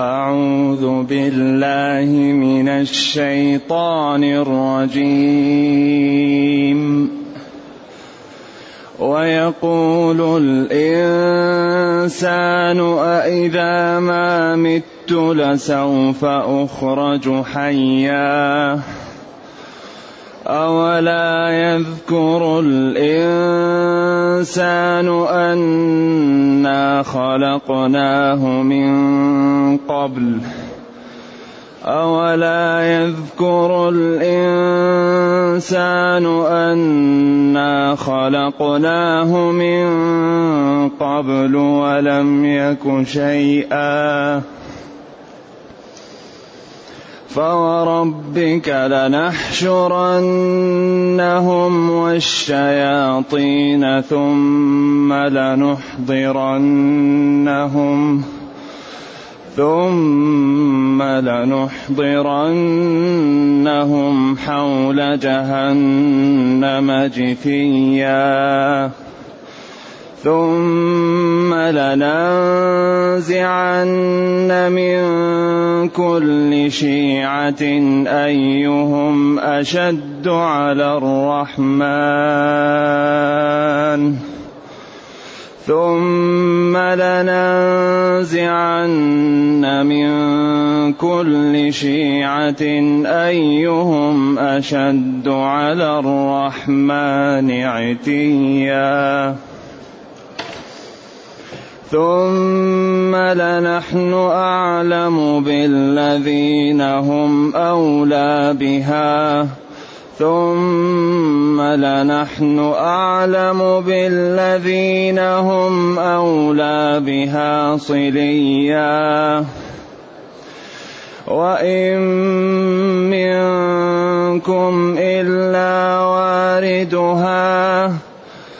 أعوذ بالله من الشيطان الرجيم. ويقول الإنسان أإذا ما مت لسوف أخرج حيا. أولا يذكر الإنسان أنا خلقناه من قبل أولا يذكر الإنسان أنا خلقناه من قبل ولم يك شيئا فوربك لنحشرنهم والشياطين ثم لنحضرنهم ثم لنحضرنهم حول جهنم جثيا ثم لننزعن من كل شيعة أيهم أشد على الرحمن. ثم لننزعن من كل شيعة أيهم أشد على الرحمن عتيا. ثم لنحن أعلم بالذين هم أولى بها. ثم لنحن أعلم بالذين هم أولى بها صليا. وإن منكم إلا واردها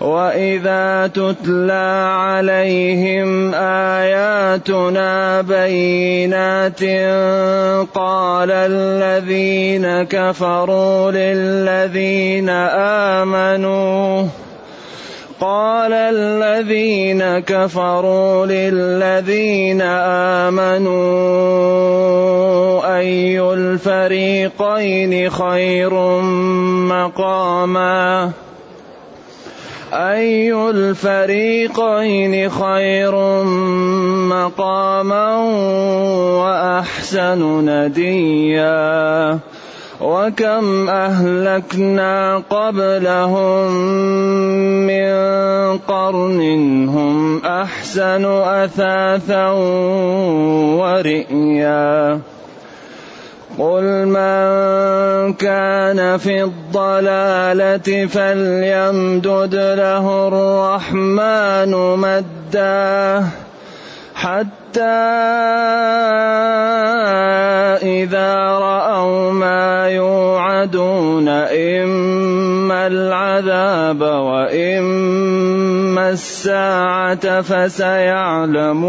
واذا تتلى عليهم اياتنا بينات قال الذين كفروا للذين امنوا قال الذين كفروا للذين امنوا اي الفريقين خير مقاما أي الفريقين خير مقاما وأحسن نديا وكم أهلكنا قبلهم من قرن هم أحسن أثاثا ورئيا قل من كان في الضلالة فليمدد له الرحمن مدا حتى إذا رأوا ما يوعدون إما العذاب وإما الساعة فسيعلمون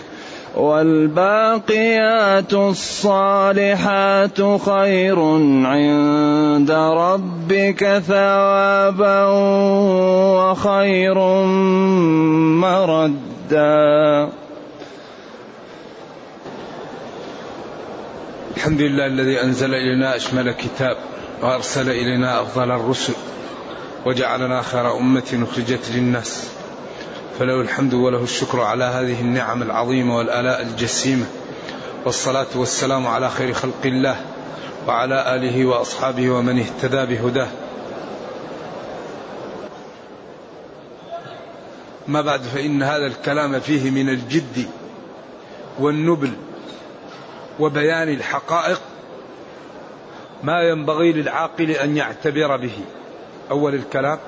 والباقيات الصالحات خير عند ربك ثوابا وخير مردا. الحمد لله الذي أنزل إلينا أشمل كتاب وأرسل إلينا أفضل الرسل وجعلنا خير أمة أخرجت للناس. فله الحمد وله الشكر على هذه النعم العظيمة والآلاء الجسيمة. والصلاة والسلام على خير خلق الله وعلى آله وأصحابه ومن اهتدى بهداه. ما بعد فإن هذا الكلام فيه من الجد والنبل وبيان الحقائق ما ينبغي للعاقل أن يعتبر به. أول الكلام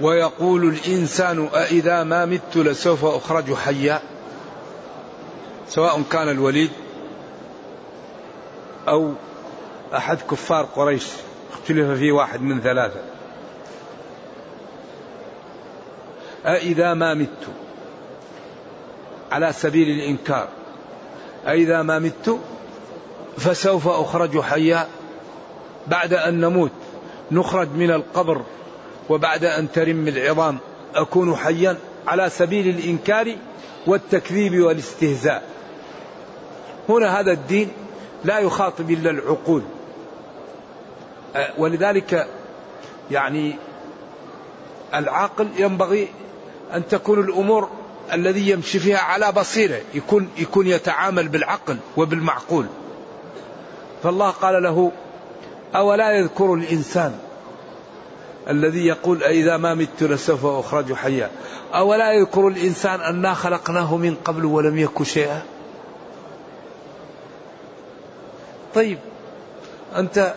ويقول الإنسان أإذا ما مت لسوف أخرج حيا؟ سواء كان الوليد أو أحد كفار قريش اختلف فيه واحد من ثلاثة. أإذا ما مت على سبيل الإنكار أإذا ما مت فسوف أخرج حيا؟ بعد أن نموت نخرج من القبر وبعد أن ترم العظام أكون حيا على سبيل الإنكار والتكذيب والاستهزاء. هنا هذا الدين لا يخاطب إلا العقول. ولذلك يعني العاقل ينبغي أن تكون الأمور الذي يمشي فيها على بصيرة يكون يكون يتعامل بالعقل وبالمعقول. فالله قال له أولا يذكر الإنسان الذي يقول أئذا ما مت لسوف أخرج حيا. أولا يذكر الإنسان أنا خلقناه من قبل ولم يك شيئا؟ طيب أنت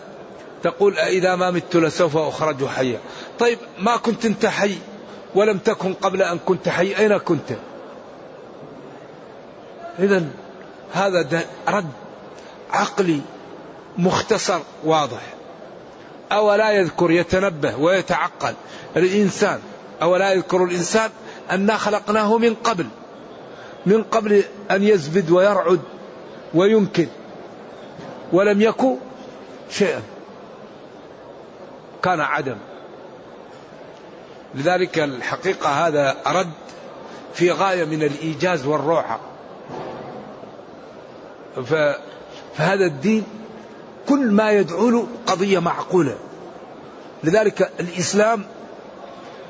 تقول أئذا ما مت لسوف أخرج حيا. طيب ما كنت أنت حي ولم تكن قبل أن كنت حي أين كنت؟ إذا هذا رد عقلي مختصر واضح. أولا يذكر يتنبه ويتعقل الإنسان. أولا يذكر الإنسان أنا خلقناه من قبل من قبل أن يزبد ويرعد وينكر ولم يكن شيئا كان عدم. لذلك الحقيقة هذا رد في غاية من الإيجاز والروعة فهذا الدين كل ما يدعو له قضية معقولة. لذلك الإسلام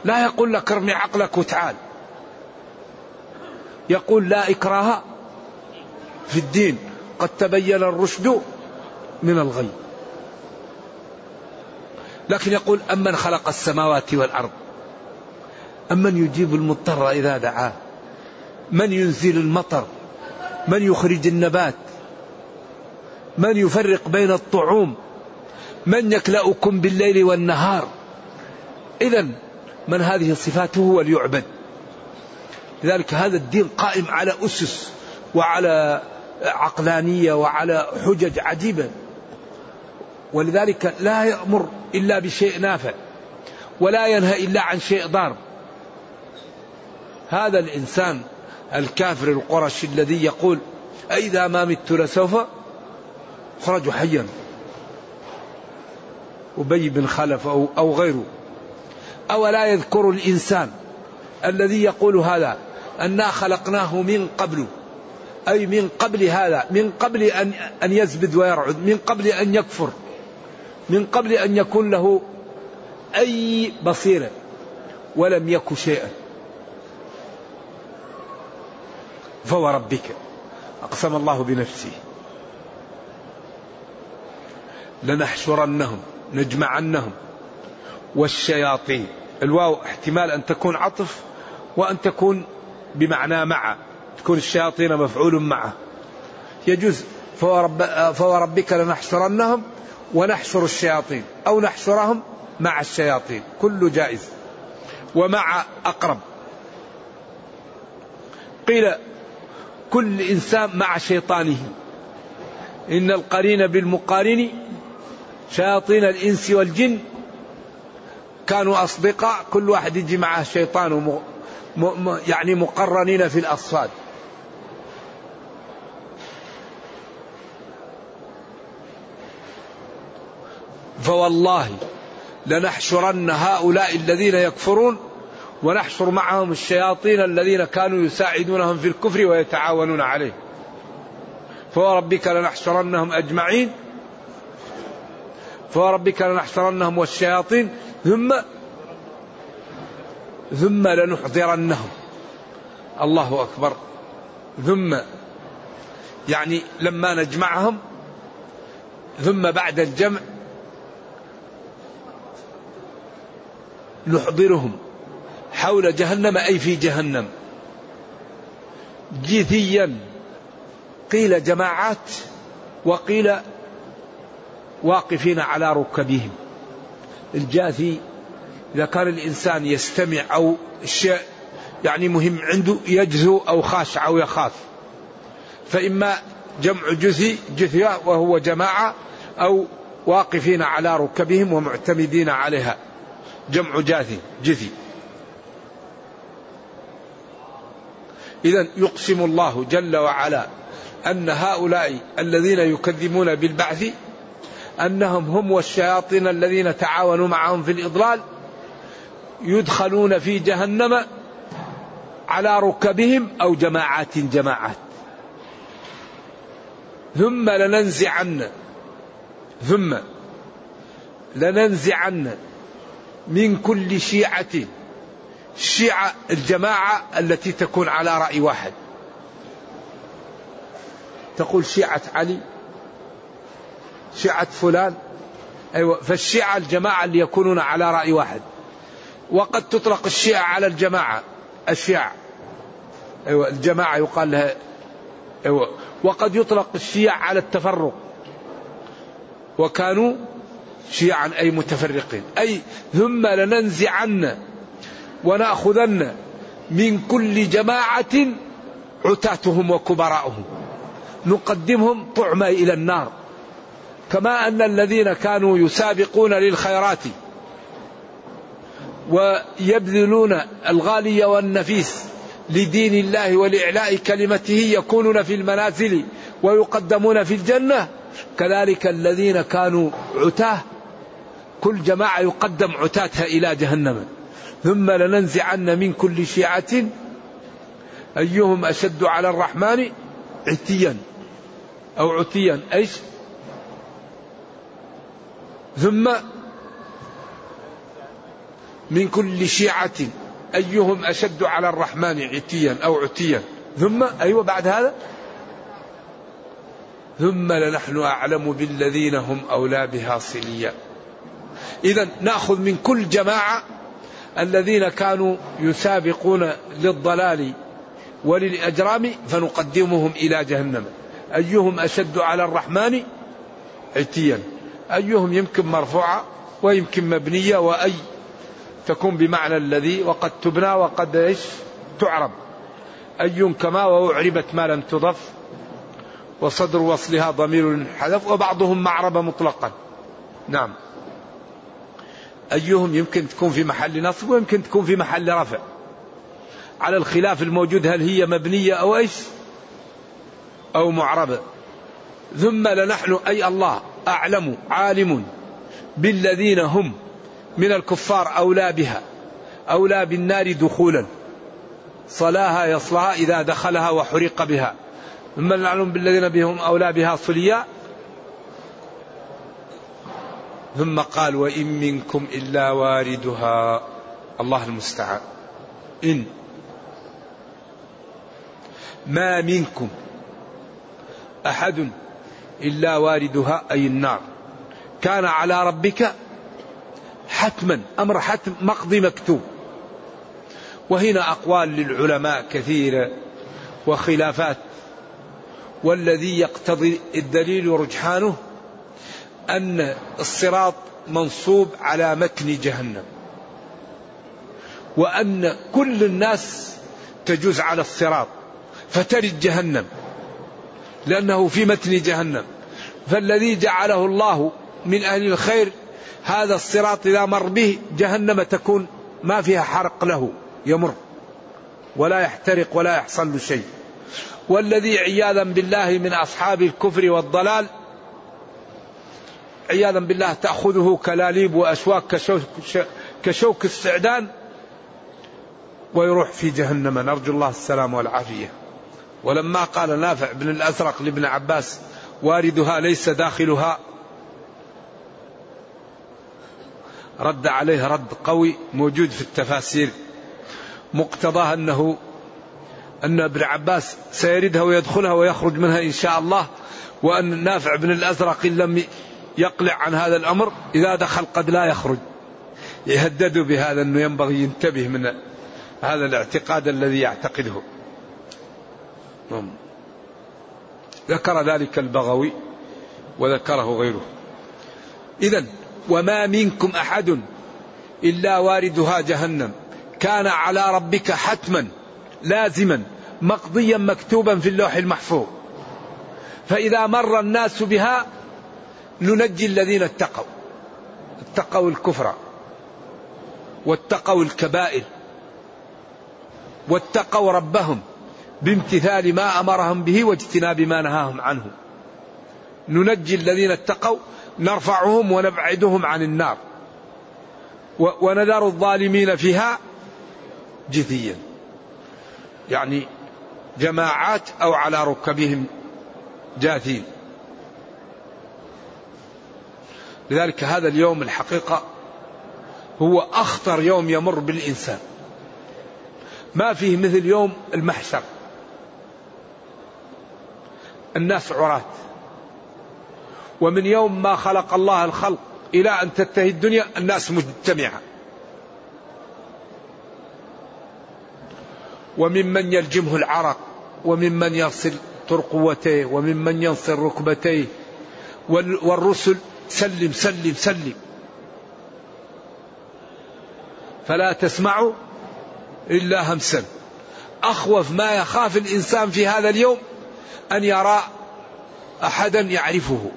لا يقول لك ارمي عقلك وتعال. يقول لا إكراه في الدين. قد تبين الرشد من الغي. لكن يقول أمن خلق السماوات والأرض. أمن يجيب المضطر إذا دعاه. من ينزل المطر؟ من يخرج النبات؟ من يفرق بين الطعوم؟ من يكلأكم بالليل والنهار؟ إذا من هذه صفاته هو ليعبد لذلك هذا الدين قائم على أسس وعلى عقلانية وعلى حجج عجيبة. ولذلك لا يأمر إلا بشيء نافع ولا ينهى إلا عن شيء ضار. هذا الإنسان الكافر القرشي الذي يقول أئذا ما مت لسوف أخرج حيا. أبي بن خلف أو, أو غيره. أولا يذكر الإنسان الذي يقول هذا أنا خلقناه من قبل. أي من قبل هذا. من قبل أن, أن يزبد ويرعد. من قبل أن يكفر. من قبل أن يكون له أي بصيرة. ولم يك شيئا. فوربك أقسم الله بنفسه. لنحشرنهم نجمعنهم. والشياطين الواو احتمال أن تكون عطف وأن تكون بمعنى مع تكون الشياطين مفعول معه يجوز فورب فوربك لنحشرنهم ونحشر الشياطين أو نحشرهم مع الشياطين. كل جائز ومع أقرب. قيل كل إنسان مع شيطانه. إن القرين بالمقارن شياطين الإنس والجن. كانوا أصدقاء كل واحد يجي معه شيطان يعني مقرنين في الأصفاد. فوالله لنحشرن هؤلاء الذين يكفرون ونحشر معهم الشياطين الذين كانوا يساعدونهم في الكفر ويتعاونون عليه. فوربك لنحشرنهم أجمعين. فوربك لنحشرنهم والشياطين ثم ثم لنحضرنهم. الله أكبر. ثم يعني لما نجمعهم ثم بعد الجمع نحضرهم حول جهنم أي في جهنم. جثيا. قيل جماعات وقيل واقفين على ركبهم. الجاثي إذا كان الإنسان يستمع أو الشيء يعني مهم عنده يجزو أو خاشع أو يخاف. فإما جمع جثي جثية وهو جماعة أو واقفين على ركبهم ومعتمدين عليها. جمع جاثي جثي إذا يقسم الله جل وعلا أن هؤلاء الذين يكذبون بالبعث أنهم هم والشياطين الذين تعاونوا معهم في الإضلال يدخلون في جهنم على ركبهم أو جماعات جماعات. ثم لننزعن ثم لننزعن من كل شيعة الشيعة الجماعة التي تكون على رأي واحد. تقول شيعة علي؟ شيعة فلان. أيوة فالشيعة الجماعة اللي يكونون على رأي واحد. وقد تطلق الشيعة على الجماعة الشيعة. أيوة الجماعة يقال لها أيوة. وقد يطلق الشيعة على التفرق. وكانوا شيعا أي متفرقين. أي ثم لننزعن ونأخذن من كل جماعة عتاتهم وكبراءهم. نقدمهم طعما إلى النار. كما أن الذين كانوا يسابقون للخيرات ويبذلون الغالي والنفيس لدين الله ولإعلاء كلمته يكونون في المنازل ويقدمون في الجنة كذلك الذين كانوا عتاه كل جماعة يقدم عتاتها إلى جهنم. ثم لننزعن من كل شيعة أيهم أشد على الرحمن عتيا أو عتيا أيش؟ ثم من كل شيعة أيهم أشد على الرحمن عتيا أو عتيا. ثم أيوة بعد هذا. ثم لنحن أعلم بالذين هم أولى بها صليا. إذا نأخذ من كل جماعة الذين كانوا يسابقون للضلال وللأجرام فنقدمهم إلى جهنم. أيهم أشد على الرحمن عتيا. أيهم يمكن مرفوعة ويمكن مبنية وأي تكون بمعنى الذي وقد تبنى وقد إيش؟ تعرب. أي كما وأعربت ما لم تضف وصدر وصلها ضمير حذف وبعضهم معرب مطلقا. نعم. أيهم يمكن تكون في محل نصب ويمكن تكون في محل رفع. على الخلاف الموجود هل هي مبنية أو إيش؟ أو معربة. ثم لنحن أي الله. أعلم عالم بالذين هم من الكفار أولى بها أولى بالنار دخولا. صلاها يصلها إذا دخلها وحرق بها. ثم نعلم بالذين بهم أولى بها صليا ثم قال وإن منكم إلا واردها. الله المستعان. إن ما منكم أحد إلا واردها أي النار. كان على ربك حتما أمر حتم مقضي مكتوب. وهنا أقوال للعلماء كثيرة وخلافات. والذي يقتضي الدليل ورجحانه أن الصراط منصوب على متن جهنم. وأن كل الناس تجوز على الصراط فترد جهنم لأنه في متن جهنم. فالذي جعله الله من أهل الخير هذا الصراط إذا مر به جهنم تكون ما فيها حرق له يمر. ولا يحترق ولا يحصل له شيء. والذي عياذا بالله من أصحاب الكفر والضلال عياذا بالله تأخذه كلاليب وأشواك كشوك, السعدان ويروح في جهنم. نرجو الله السلام والعافية. ولما قال نافع بن الأزرق لابن عباس واردها ليس داخلها رد عليه رد قوي موجود في التفاسير مقتضاه أنه أن ابن عباس سيردها ويدخلها ويخرج منها إن شاء الله وأن نافع بن الأزرق إن لم يقلع عن هذا الأمر إذا دخل قد لا يخرج يهددوا بهذا أنه ينبغي ينتبه من هذا الاعتقاد الذي يعتقده. ذكر ذلك البغوي وذكره غيره. إذا وما منكم أحد إلا واردها جهنم. كان على ربك حتما لازما مقضيا مكتوبا في اللوح المحفوظ. فإذا مر الناس بها ننجي الذين اتقوا. اتقوا الكفر واتقوا الكبائر واتقوا ربهم. بامتثال ما أمرهم به واجتناب ما نهاهم عنه. ننجي الذين اتقوا نرفعهم ونبعدهم عن النار. ونذر الظالمين فيها جثيا. يعني جماعات أو على ركبهم جاثين. لذلك هذا اليوم الحقيقة هو أخطر يوم يمر بالإنسان. ما فيه مثل يوم المحشر الناس عراة. ومن يوم ما خلق الله الخلق إلى أن تنتهي الدنيا الناس مجتمعة. وممن يلجمه العرق وممن يغسل ترقوتيه وممن ينصر ركبتيه. والرسل سلم سلم سلم. فلا تسمعوا إلا همسا. أخوف ما يخاف الإنسان في هذا اليوم أن يرى أحدا يعرفه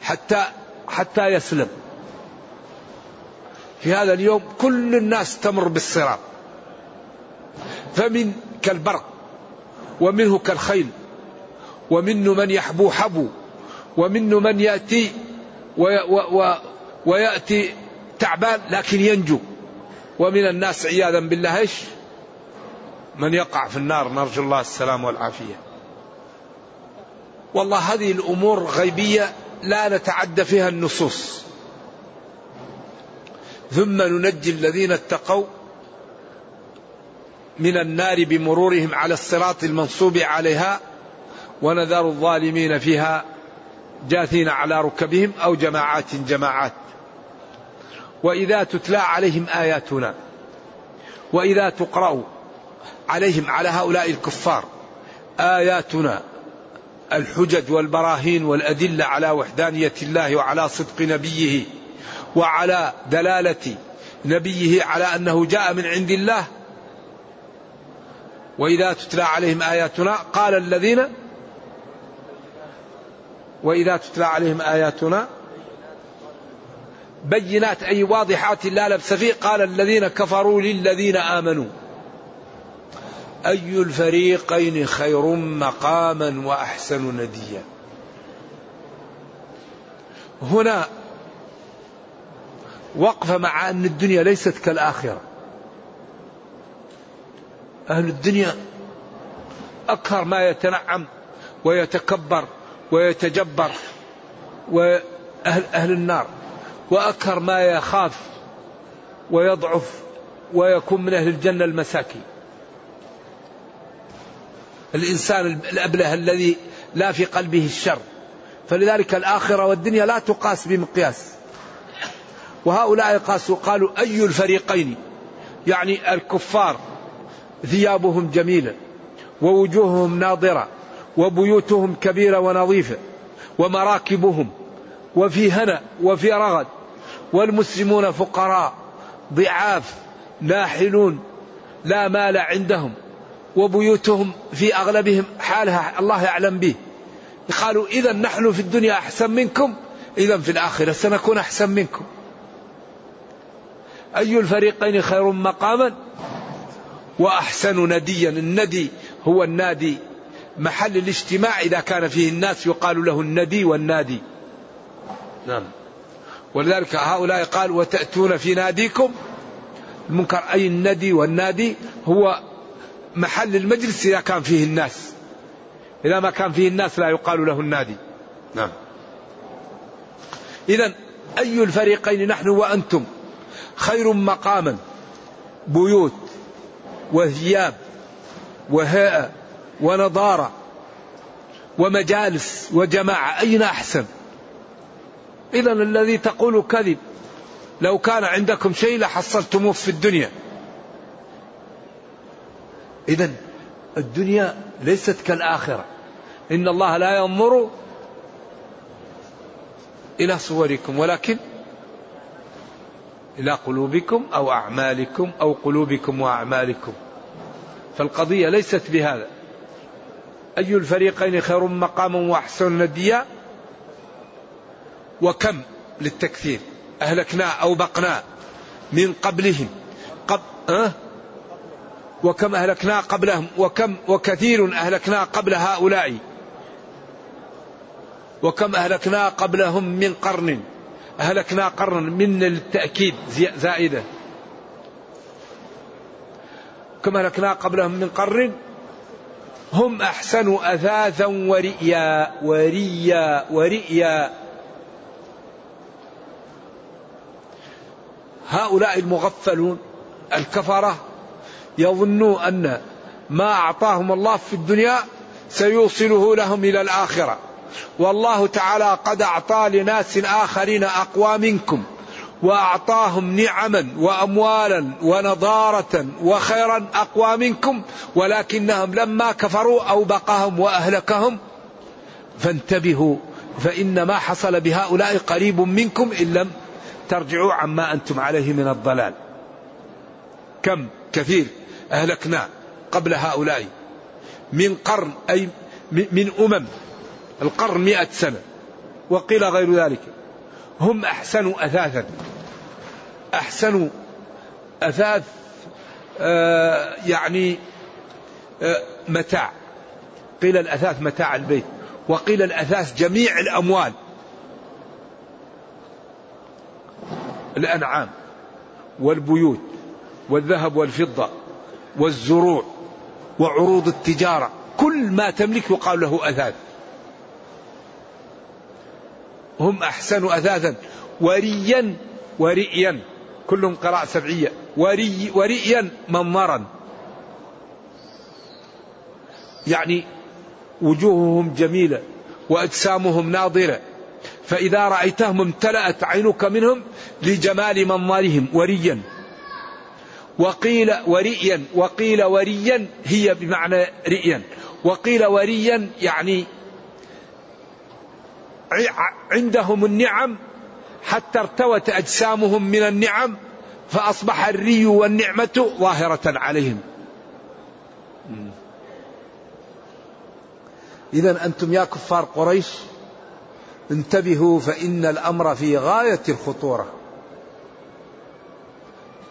حتى حتى يسلم. في هذا اليوم كل الناس تمر بالصراط. فمن كالبرق ومنه كالخيل ومنه من يحبو حبو ومنه من يأتي وي و ويأتي تعبان لكن ينجو. ومن الناس عياذا بالله إيش؟ من يقع في النار نرجو الله السلام والعافية. والله هذه الأمور غيبية لا نتعدى فيها النصوص. ثم ننجي الذين اتقوا من النار بمرورهم على الصراط المنصوب عليها ونذر الظالمين فيها جاثين على ركبهم أو جماعات جماعات. وإذا تتلى عليهم آياتنا وإذا تقرا عليهم على هؤلاء الكفار. آياتنا الحجج والبراهين والأدلة على وحدانية الله وعلى صدق نبيه وعلى دلالة نبيه على أنه جاء من عند الله. وإذا تتلى عليهم آياتنا قال الذين وإذا تتلى عليهم آياتنا بينات أي واضحات لا لبس فيه قال الذين كفروا للذين آمنوا. أي الفريقين خير مقاما وأحسن نديا. هنا وقفة مع أن الدنيا ليست كالآخرة. أهل الدنيا أكثر ما يتنعم ويتكبر ويتجبر وأهل أهل النار وأكثر ما يخاف ويضعف ويكون من أهل الجنة المساكين. الإنسان الأبله الذي لا في قلبه الشر. فلذلك الآخرة والدنيا لا تقاس بمقياس. وهؤلاء قاسوا قالوا أي الفريقين؟ يعني الكفار. ثيابهم جميلة ووجوههم ناضرة وبيوتهم كبيرة ونظيفة ومراكبهم وفي هنا وفي رغد. والمسلمون فقراء ضعاف ناحلون لا مال عندهم. وبيوتهم في أغلبهم حالها الله يعلم به. قالوا اذا نحن في الدنيا أحسن منكم اذا في الآخرة سنكون أحسن منكم. أي الفريقين خير مقاما وأحسن نديا. الندي هو النادي محل الاجتماع إذا كان فيه الناس يقال له الندي والنادي. نعم. ولذلك هؤلاء قال وتأتون في ناديكم؟ المنكر أي الندي والنادي هو محل المجلس إذا كان فيه الناس. إذا ما كان فيه الناس لا يقال له النادي. نعم. إذا أي الفريقين نحن وأنتم؟ خير مقاما بيوت وثياب وهيئة ونضارة ومجالس وجماعة أين أحسن؟ إذا الذي تقول كذب لو كان عندكم شيء لحصلتموه في الدنيا. إذا الدنيا ليست كالآخرة. إن الله لا ينظر إلى صوركم ولكن إلى قلوبكم أو أعمالكم أو قلوبكم وأعمالكم. فالقضية ليست بهذا. أي الفريقين خير مقاما وأحسن نديا؟ وكم للتكثير؟ أهلكنا أو بقنا من قبلهم. قب أه؟ وكم أهلكنا قبلهم وكم وكثير أهلكنا قبل هؤلاء وكم أهلكنا قبلهم من قرن أهلكنا قرن من التأكيد زائدة كم أهلكنا قبلهم من قرن هم أحسن أثاثا ورئيا وريا ورئيا هؤلاء المغفلون الكفرة يظنوا أن ما أعطاهم الله في الدنيا سيوصله لهم إلى الآخرة. والله تعالى قد أعطى لناس آخرين أقوى منكم وأعطاهم نعما وأموالا ونضارة وخيرا أقوى منكم ولكنهم لما كفروا أوبقهم وأهلكهم. فانتبهوا فإن ما حصل بهؤلاء قريب منكم إن لم ترجعوا عما أنتم عليه من الضلال. كم؟ كثير. أهلكنا قبل هؤلاء. من قرن أي من أمم. القرن مئة سنة. وقيل غير ذلك. هم أحسن أثاثا. أحسن أثاث آه يعني آه متاع. قيل الأثاث متاع البيت. وقيل الأثاث جميع الأموال. الأنعام والبيوت والذهب والفضة. والزروع وعروض التجارة كل ما تملك يقال له أثاث هم أحسن أثاثا وريا ورئيا. كلهم قراءة سبعية. وري ورئيا منظرا. يعني وجوههم جميلة وأجسامهم ناضرة فإذا رأيتهم امتلأت عينك منهم لجمال منظرهم وريا. وقيل ورئيا وقيل وريا هي بمعنى رئيا. وقيل وريا يعني عندهم النعم حتى ارتوت أجسامهم من النعم فأصبح الري والنعمة ظاهرة عليهم. إذا أنتم يا كفار قريش انتبهوا فإن الأمر في غاية الخطورة.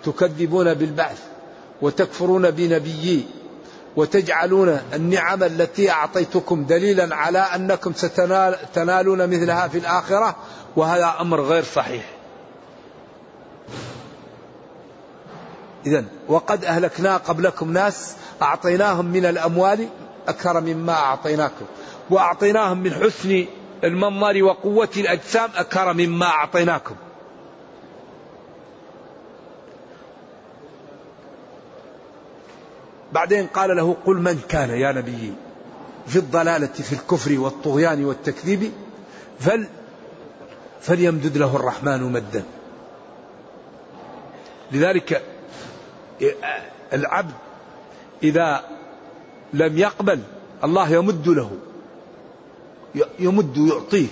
تكذبون بالبعث وتكفرون بنبيي وتجعلون النعم التي أعطيتكم دليلا على أنكم ستنالون مثلها في الآخرة وهذا أمر غير صحيح. إذا وقد أهلكنا قبلكم ناس أعطيناهم من الأموال أكثر مما أعطيناكم وأعطيناهم من حسن المنظر وقوة الأجسام أكثر مما أعطيناكم. بعدين قال له قل من كان يا نبي في الضلالة في الكفر والطغيان والتكذيب فل فليمدد له الرحمن مدا. لذلك العبد إذا لم يقبل الله يمد له يمد يعطيه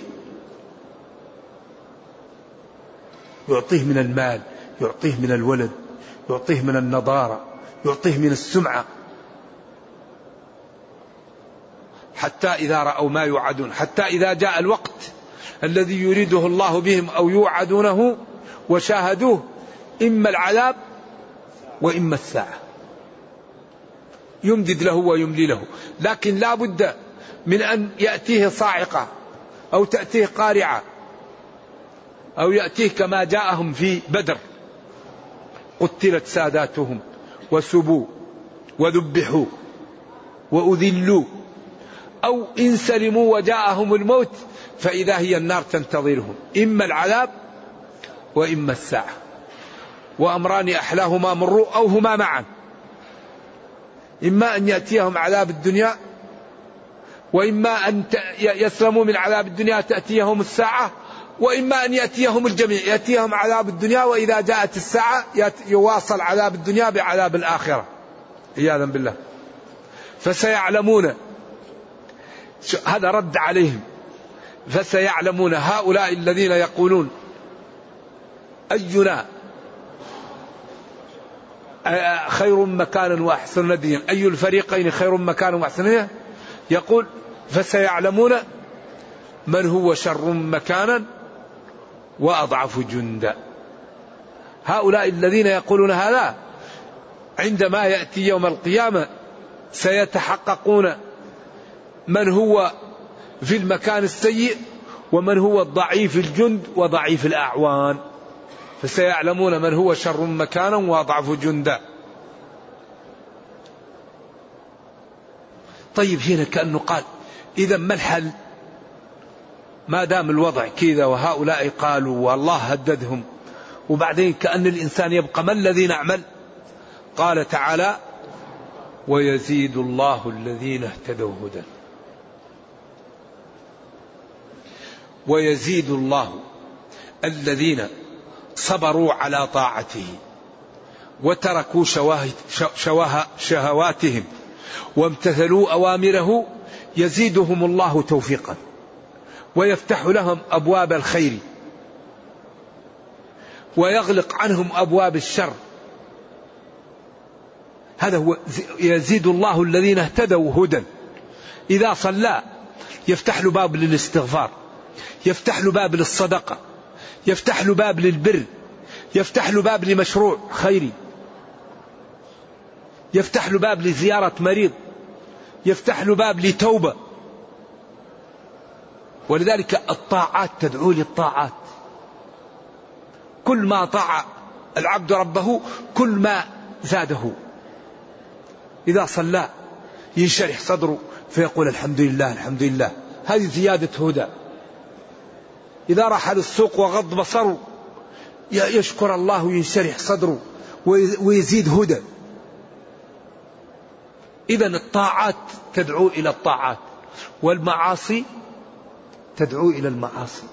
يعطيه من المال يعطيه من الولد يعطيه من النضارة يعطيه من السمعة حتى إذا رأوا ما يوعدون حتى إذا جاء الوقت الذي يريده الله بهم أو يوعدونه وشاهدوه إما العذاب وإما الساعة. يمدد له ويملي له. لكن لا بد من أن يأتيه صاعقة أو تأتيه قارعة أو يأتيه كما جاءهم في بدر. قتلت ساداتهم وسبوا وذبحوا وأذلوا. أو إن سلموا وجاءهم الموت فإذا هي النار تنتظرهم. إما العذاب وإما الساعة. وأمران أحلاهما مروا أو هما معا. إما أن يأتيهم عذاب الدنيا وإما أن يسلموا من عذاب الدنيا تأتيهم الساعة وإما أن يأتيهم الجميع. يأتيهم عذاب الدنيا وإذا جاءت الساعة يواصل عذاب الدنيا بعذاب الآخرة. عياذا بالله. فسيعلمون هذا رد عليهم. فسيعلمون هؤلاء الذين يقولون أينا خير مكانا وأحسن نديا. أي الفريقين خير مكانا وأحسن نديا؟ يقول فسيعلمون من هو شر مكانا وأضعف جندا. هؤلاء الذين يقولون هذا عندما يأتي يوم القيامة سيتحققون من هو في المكان السيء ومن هو الضعيف الجند وضعيف الأعوان. فسيعلمون من هو شر مكانا وأضعف جندا. طيب هنا كأنه قال إذا ما الحل؟ ما دام الوضع كذا وهؤلاء قالوا والله هددهم. وبعدين كأن الإنسان يبقى ما الذي نعمل؟ قال تعالى ويزيد الله الذين اهتدوا هدى. ويزيد الله الذين صبروا على طاعته وتركوا شواه شهواتهم وامتثلوا أوامره يزيدهم الله توفيقا ويفتح لهم أبواب الخير ويغلق عنهم أبواب الشر. هذا هو يزيد الله الذين اهتدوا هدى. إذا صلى يفتح له باب للاستغفار. يفتح له باب للصدقة يفتح له باب للبر يفتح له باب لمشروع خيري يفتح له باب لزيارة مريض يفتح له باب لتوبة. ولذلك الطاعات تدعو للطاعات. كل ما طاع العبد ربه كل ما زاده. إذا صلى ينشرح صدره فيقول الحمد لله الحمد لله. هذه زيادة هدى. إذا راح للسوق وغض بصره يشكر الله وينشرح صدره ويزيد هدى. إذا الطاعات تدعو إلى الطاعات والمعاصي تدعو إلى المعاصي.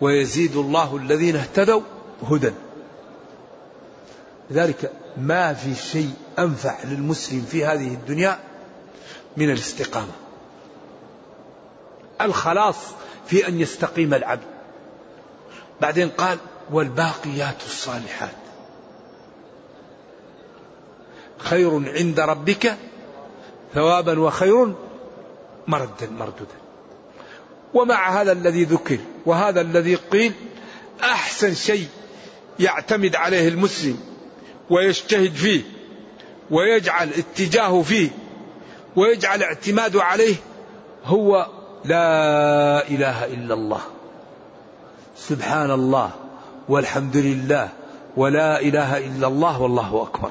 ويزيد الله الذين اهتدوا هدى. لذلك ما في شيء أنفع للمسلم في هذه الدنيا من الاستقامة. الخلاص في أن يستقيم العبد. بعدين قال والباقيات الصالحات. خير عند ربك ثوابا وخير مردا مرددا ومع هذا الذي ذكر وهذا الذي قيل أحسن شيء يعتمد عليه المسلم ويجتهد فيه ويجعل اتجاهه فيه ويجعل اعتماده عليه هو لا إله إلا الله. سبحان الله والحمد لله ولا إله إلا الله والله أكبر.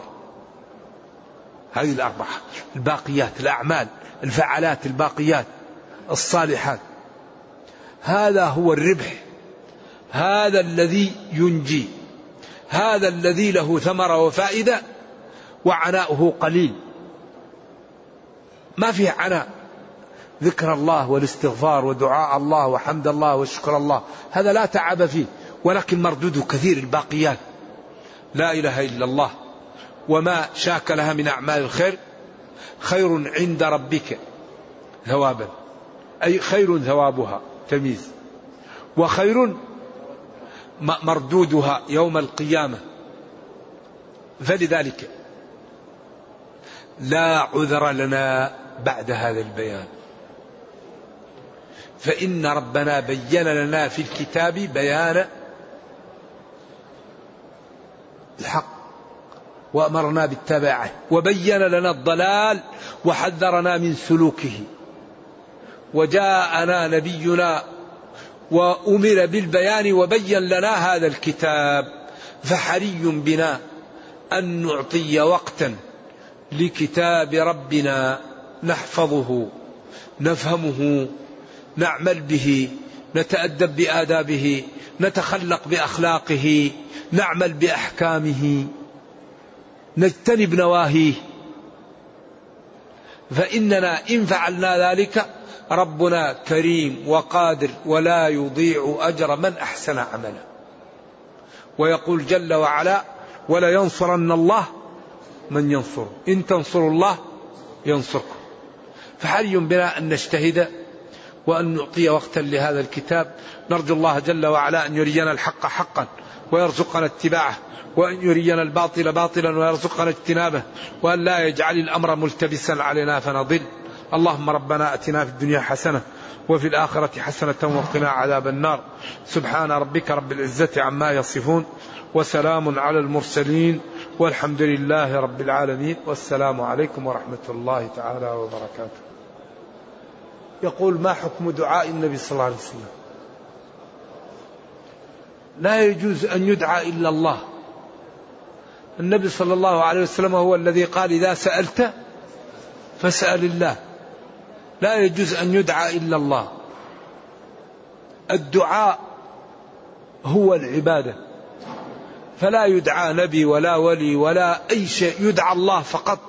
هذه الأربعة الباقيات الأعمال الفعالات الباقيات الصالحات. هذا هو الربح. هذا الذي ينجي. هذا الذي له ثمره وفائدة وعناؤه قليل. ما فيه عناء. ذكر الله والاستغفار ودعاء الله وحمد الله وشكر الله. هذا لا تعب فيه ولكن مردوده كثير الباقيات. لا إله إلا الله. وما شاك لها من أعمال الخير؟ خير عند ربك ثوابا. أي خير ثوابها تمييز. وخير مردودها يوم القيامة. فلذلك لا عذر لنا بعد هذا البيان. فإن ربنا بين لنا في الكتاب بيان الحق وأمرنا باتباعه وبين لنا الضلال وحذرنا من سلوكه وجاءنا نبينا وأمر بالبيان وبين لنا هذا الكتاب فحري بنا أن نعطي وقتا لكتاب ربنا نحفظه نفهمه نعمل به نتأدب بآدابه نتخلق بأخلاقه نعمل بأحكامه نجتنب نواهيه. فإننا إن فعلنا ذلك ربنا كريم وقادر ولا يضيع أجر من أحسن عملا. ويقول جل وعلا ولا ينصرن الله من ينصر إن تنصروا الله ينصركم. فحري بنا أن نجتهد وأن نعطي وقتا لهذا الكتاب. نرجو الله جل وعلا أن يرينا الحق حقا ويرزقنا اتباعه وأن يرينا الباطل باطلا ويرزقنا اجتنابه وأن لا يجعل الأمر ملتبسا علينا فنضل. اللهم ربنا أتنا في الدنيا حسنة وفي الآخرة حسنة وقنا عذاب النار. سبحان ربك رب العزة عما يصفون وسلام على المرسلين والحمد لله رب العالمين. والسلام عليكم ورحمة الله تعالى وبركاته. يقول ما حكم دعاء النبي صلى الله عليه وسلم؟ لا يجوز أن يدعى إلا الله. النبي صلى الله عليه وسلم هو الذي قال إذا سألت فاسأل الله. لا يجوز أن يدعى إلا الله. الدعاء هو العبادة. فلا يدعى نبي ولا ولي ولا أي شيء. يدعى الله فقط.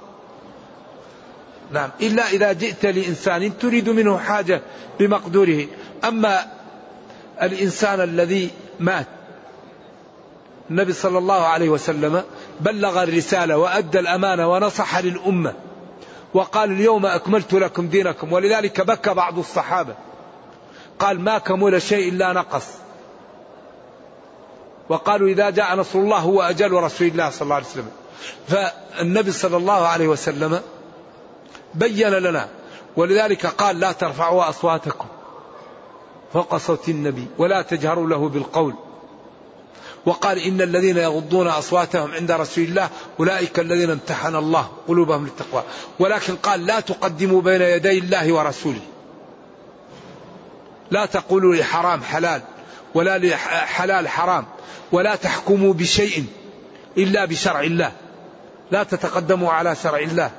نعم. إلا إذا جئت لإنسان تريد منه حاجة بمقدوره. أما الإنسان الذي مات النبي صلى الله عليه وسلم بلغ الرسالة وأدى الأمانة ونصح للأمة وقال اليوم أكملت لكم دينكم. ولذلك بكى بعض الصحابة. قال ما كمل شيء إلا نقص. وقالوا إذا جاء نصر الله هو أجل رسول الله صلى الله عليه وسلم. فالنبي صلى الله عليه وسلم بين لنا. ولذلك قال لا ترفعوا أصواتكم فوق صوت النبي ولا تجهروا له بالقول. وقال إن الذين يغضون أصواتهم عند رسول الله أولئك الذين امتحن الله قلوبهم للتقوى. ولكن قال لا تقدموا بين يدي الله ورسوله. لا تقولوا لحرام حلال ولا لحلال حرام ولا تحكموا بشيء إلا بشرع الله. لا تتقدموا على شرع الله.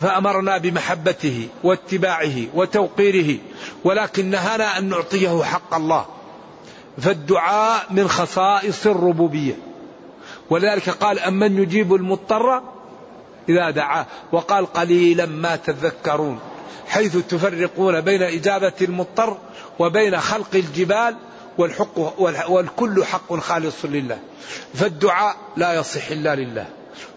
فأمرنا بمحبته واتباعه وتوقيره ولكن نهانا أن نعطيه حق الله. فالدعاء من خصائص الربوبية. ولذلك قال أمن يجيب المضطر إذا دعاه. وقال قليلا ما تذكرون. حيث تفرقون بين إجابة المضطر وبين خلق الجبال والحق والكل حق خالص لله. فالدعاء لا يصح إلا لله.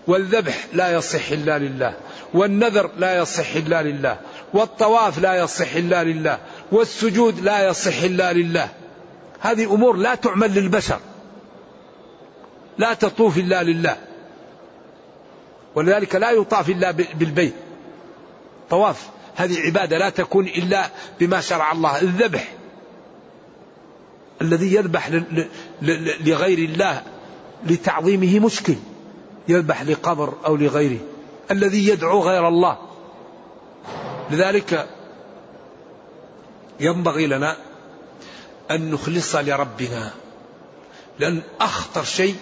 والذبح لا يصح إلا لله. والنذر لا يصح إلا لله والطواف لا يصح إلا لله والسجود لا يصح إلا لله. هذه أمور لا تعمل للبشر لا تطوف إلا لله. ولذلك لا يطاف إلا بالبيت. طواف هذه عبادة لا تكون إلا بما شرع الله الذبح. الذي يذبح لغير الله لتعظيمه مشكل يذبح لقبر أو لغيره. الذي يدعو غير الله. لذلك ينبغي لنا أن نخلص لربنا. لأن أخطر شيء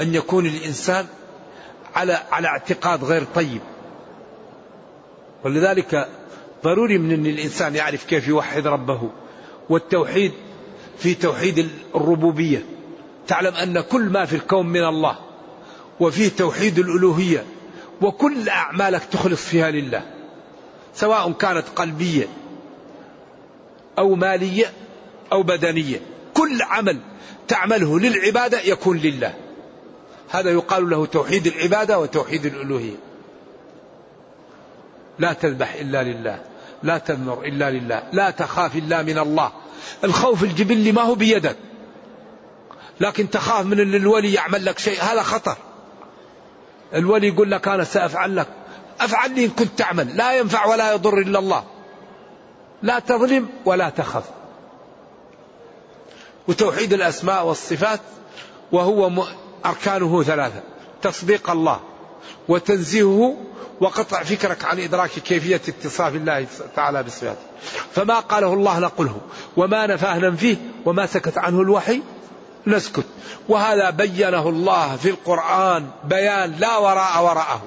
أن يكون الإنسان على على اعتقاد غير طيب. ولذلك ضروري من أن الإنسان يعرف كيف يوحد ربه. والتوحيد في توحيد الربوبية. تعلم أن كل ما في الكون من الله. وفيه توحيد الألوهية. وكل أعمالك تخلص فيها لله سواء كانت قلبية أو مالية أو بدنية كل عمل تعمله للعبادة يكون لله. هذا يقال له توحيد العبادة وتوحيد الألوهية. لا تذبح إلا لله لا تنذر إلا لله لا تخاف إلا من الله. الخوف الجبلي ما هو بيدك لكن تخاف من إن الولي يعمل لك شيء هذا خطر. الولي يقول لك أنا سأفعل لك. أفعل لي إن كنت تعمل. لا ينفع ولا يضر إلا الله. لا تظلم ولا تخف. وتوحيد الأسماء والصفات وهو أركانه ثلاثة. تصديق الله وتنزيهه وقطع فكرك عن إدراك كيفية اتصاف الله تعالى بصفاته. فما قاله الله نقله. وما نفاه ننفيه وما سكت عنه الوحي نسكت. وهذا بينه الله في القرآن بيان لا وراء وراءه.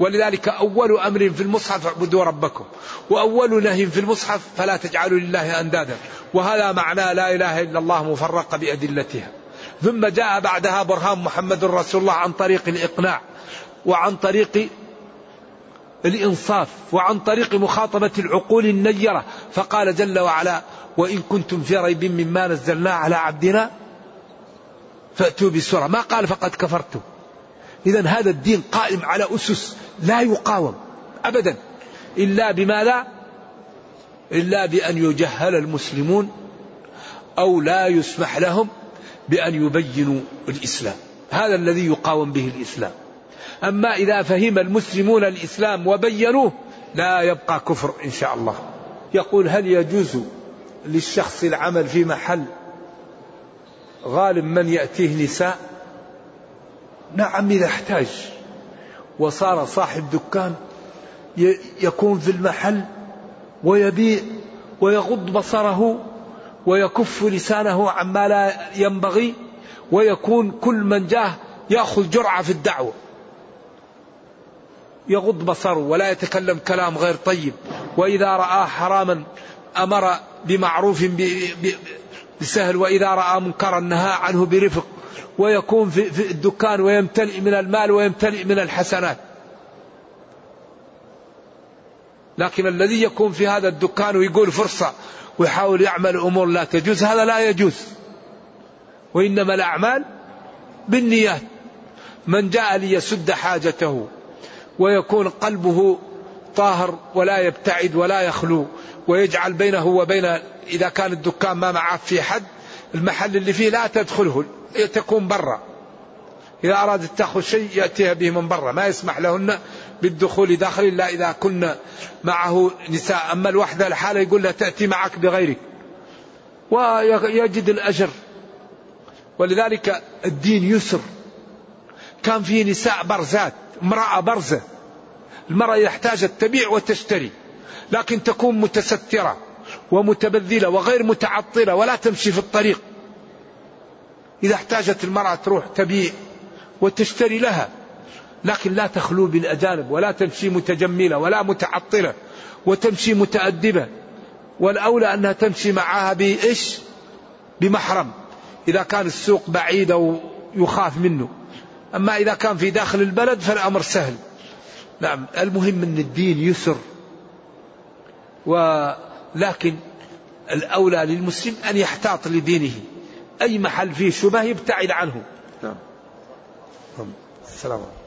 ولذلك أول أمر في المصحف اعبدوا ربكم. وأول نهي في المصحف فلا تجعلوا لله أندادا. وهذا معنى لا إله إلا الله مفرقة بأدلتها. ثم جاء بعدها برهان محمد رسول الله عن طريق الإقناع. وعن طريق الإنصاف. وعن طريق مخاطبة العقول النيرة. فقال جل وعلا وإن كنتم في ريب مما نزلنا على عبدنا فأتوا بسورة ما قال فقد كفرتم إذا هذا الدين قائم على أسس لا يقاوم أبدا. إلا بما لا؟ إلا بأن يجهل المسلمون أو لا يسمح لهم بأن يبينوا الإسلام. هذا الذي يقاوم به الإسلام. أما إذا فهم المسلمون الإسلام وبينوه لا يبقى كفر إن شاء الله. يقول هل يجوز للشخص العمل في محل غالب من يأتيه نساء؟ نعم إذا احتاج. وصار صاحب دكان يكون في المحل ويبيع ويغض بصره ويكف لسانه عما لا ينبغي ويكون كل من جاه يأخذ جرعة في الدعوة. يغض بصره ولا يتكلم كلام غير طيب. وإذا راى حراما أمر بمعروف بسهل وإذا رأى منكرا نهى عنه برفق ويكون في الدكان ويمتلئ من المال ويمتلئ من الحسنات. لكن الذي يكون في هذا الدكان ويقول فرصة ويحاول يعمل أمور لا تجوز هذا لا يجوز. وإنما الأعمال بالنيات. من جاء ليسد حاجته ويكون قلبه طاهر ولا يبتعد ولا يخلو ويجعل بينه وبين إذا كان الدكان ما معه في حد المحل اللي فيه لا تدخله تكون برا. إذا أرادت تأخذ شيء يأتيها به من برا ما يسمح لهن بالدخول داخل إلا إذا كنا معه نساء. أما الوحدة الحالة يقول لها تأتي معك بغيرك. ويجد الأجر. ولذلك الدين يسر. كان فيه نساء برزات امرأة برزة. المرأة إذا احتاجت تبيع وتشتري. لكن تكون متسترة ومتبذلة وغير متعطلة ولا تمشي في الطريق. إذا احتاجت المرأة تروح تبيع وتشتري لها لكن لا تخلو بالأجانب ولا تمشي متجملة ولا متعطلة وتمشي متأدبة. والأولى أنها تمشي معها بإيش؟ بمحرم. إذا كان السوق بعيد أو يخاف منه. أما إذا كان في داخل البلد فالأمر سهل. نعم المهم أن الدين يسر. ولكن الأولى للمسلم أن يحتاط لدينه. أي محل فيه شبه يبتعد عنه. نعم. السلام عليكم.